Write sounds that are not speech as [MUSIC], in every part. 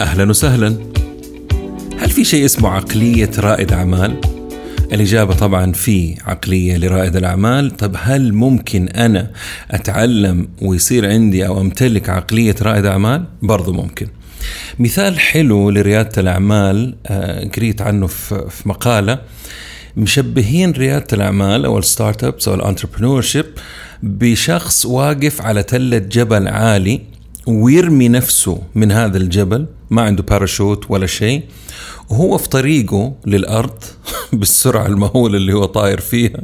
أهلا وسهلا. هل في شيء اسمه عقلية رائد أعمال؟ الإجابة طبعا في عقلية لرائد الأعمال. طب هل ممكن أنا أتعلم ويصير عندي أو أمتلك عقلية رائد أعمال؟ برضو ممكن. مثال حلو لريادة الأعمال آه، قريت عنه في مقالة. مشبهين ريادة الأعمال أو ال startups أو ال entrepreneurship بشخص واقف على تلة جبل عالي. ويرمي نفسه من هذا الجبل ما عنده باراشوت ولا شيء وهو في طريقه للأرض [LAUGHS] بالسرعة المهولة اللي هو طاير فيها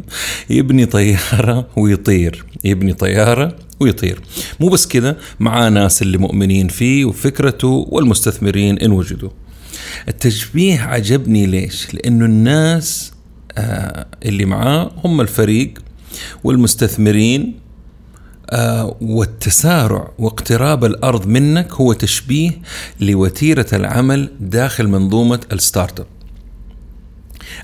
يبني طيارة ويطير يبني طيارة ويطير. مو بس كذا معاه ناس اللي مؤمنين فيه وفكرته والمستثمرين إن وجدوا. التشبيه عجبني ليش؟ لأنه الناس آه، اللي معاه هم الفريق والمستثمرين والتسارع واقتراب الأرض منك هو تشبيه لوتيرة العمل داخل منظومة ال startup.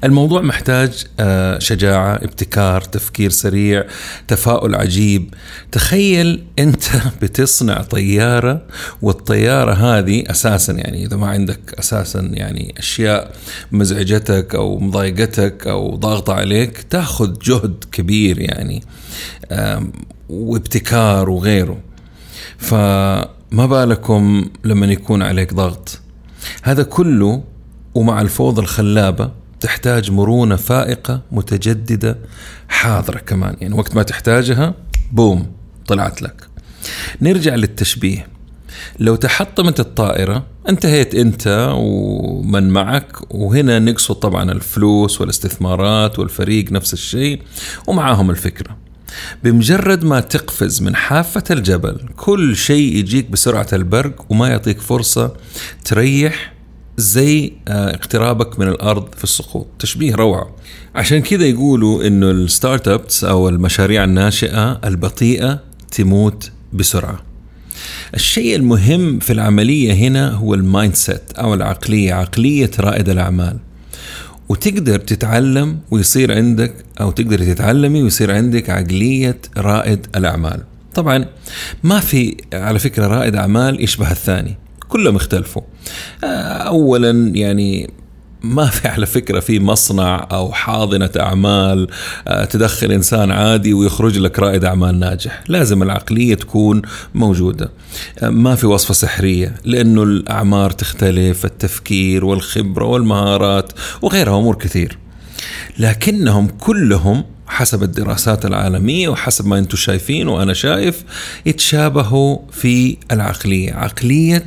الموضوع محتاج آه، شجاعة ابتكار تفكير سريع تفاؤل عجيب تخيل أنت [LAUGHS] بتصنع طيارة والطيارة هذه أساسا يعني إذا ما عندك أساسا يعني أشياء مزعجتك أو مضايقتك أو ضاغطة عليك تأخذ جهد كبير يعني وابتكار وغيره. فما بالكم لما يكون عليك ضغط. هذا كله ومع الفوضى الخلابة تحتاج مرونة فائقة متجددة حاضرة كمان. يعني وقت ما تحتاجها بوم طلعت لك. نرجع للتشبيه. لو تحطمت الطائرة انتهيت انت ومن معك وهنا نقصد طبعا الفلوس والاستثمارات والفريق نفس الشيء ومعاهم الفكرة. بمجرد ما تقفز من حافة الجبل كل شيء يجيك بسرعة البرق وما يعطيك فرصة تريح زي آه، اقترابك من الأرض في السقوط. تشبيه روعة. عشان كذا يقولوا إنه ال startups أو المشاريع الناشئة البطيئة تموت بسرعة. الشيء المهم في العملية هنا هو ال mindset أو العقلية عقلية رائد الأعمال. وتقدر تتعلم ويصير عندك أو تقدر تتعلمي ويصير عندك عقلية رائد الأعمال. طبعا ما في على فكرة رائد أعمال يشبه الثاني كلهم اختلفوا. آه، اولا يعني ما في على فكرة في مصنع أو حاضنة أعمال آه، تدخل إنسان عادي ويخرج لك رائد أعمال ناجح. لازم العقلية تكون موجودة. آه، ما في وصفة سحرية لأنه الأعمار تختلف التفكير والخبرة والمهارات وغيرها أمور كثير. لكنهم كلهم حسب الدراسات العالمية وحسب ما أنتم شايفين وأنا شايف يتشابهوا في العقلية عقلية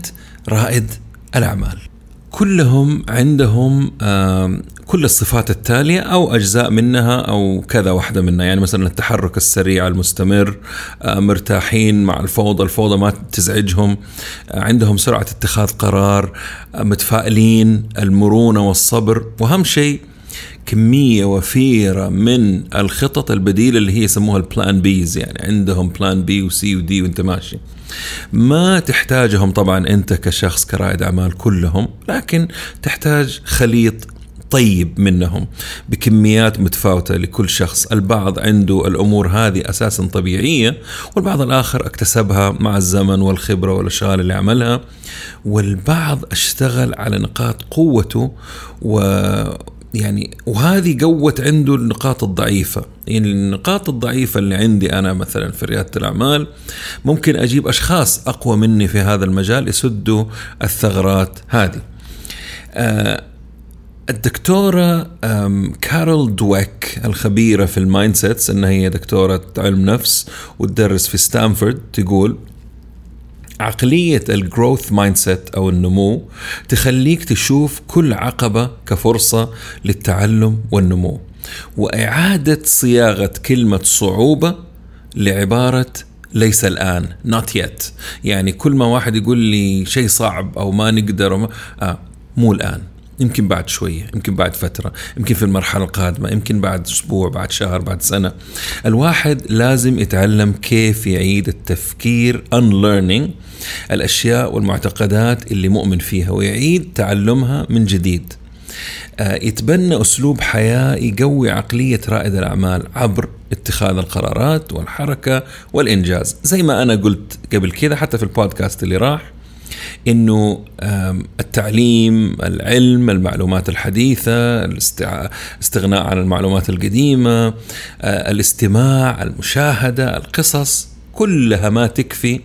رائد الأعمال. كلهم عندهم كل الصفات التالية أو أجزاء منها أو كذا واحدة منها. يعني مثلا التحرك السريع المستمر مرتاحين مع الفوضى الفوضى ما تزعجهم. عندهم سرعة اتخاذ قرار متفائلين المرونة والصبر. وأهم شيء كمية وفيرة من الخطط البديلة اللي هي يسموها ال plan Bs يعني عندهم plan B و C و D وانت ماشي. ما تحتاجهم طبعا انت كشخص كرائد أعمال كلهم لكن تحتاج خليط طيب منهم بكميات متفاوتة لكل شخص. البعض عنده الأمور هذه أساسا طبيعية والبعض الآخر اكتسبها مع الزمن والخبرة والأشغال اللي عملها. والبعض اشتغل على نقاط قوته و يعني وهذه قوت عنده النقاط الضعيفة. يعني النقاط الضعيفة اللي عندي أنا مثلا في ريادة الأعمال ممكن أجيب أشخاص أقوى مني في هذا المجال يسدوا الثغرات هذه. آه الدكتورة كارول دويك الخبيرة في ال mindsets إنها هي دكتورة علم نفس وتدرس في ستانفورد تقول عقلية ال growth mindset أو النمو تخليك تشوف كل عقبة كفرصة للتعلم والنمو وإعادة صياغة كلمة صعوبة لعبارة ليس الآن not yet. يعني كل ما واحد يقول لي شيء صعب أو ما نقدر وما آه مو الآن. يمكن بعد شوية يمكن بعد فترة يمكن في المرحلة القادمة يمكن بعد أسبوع بعد شهر بعد سنة. الواحد لازم يتعلم كيف يعيد التفكير unlearning الأشياء والمعتقدات اللي مؤمن فيها ويعيد تعلمها من جديد. آه، يتبنى أسلوب حياة يقوي عقلية رائد الأعمال عبر اتخاذ القرارات والحركة والإنجاز. زي ما أنا قلت قبل كذا حتى في البودكاست اللي راح إنه التعليم العلم المعلومات الحديثة الاستغناء عن المعلومات القديمة الاستماع المشاهدة القصص كلها ما تكفي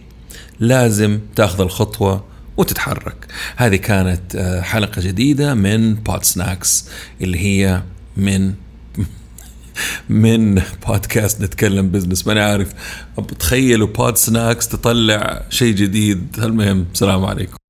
لازم تاخذ الخطوة وتتحرك. هذه كانت حلقة جديدة من بودسناكس اللي هي من من بودكاست نتكلم بزنس ماني عارف. تخيلوا بودسناكس تطلع شيء جديد. المهم السلام عليكم.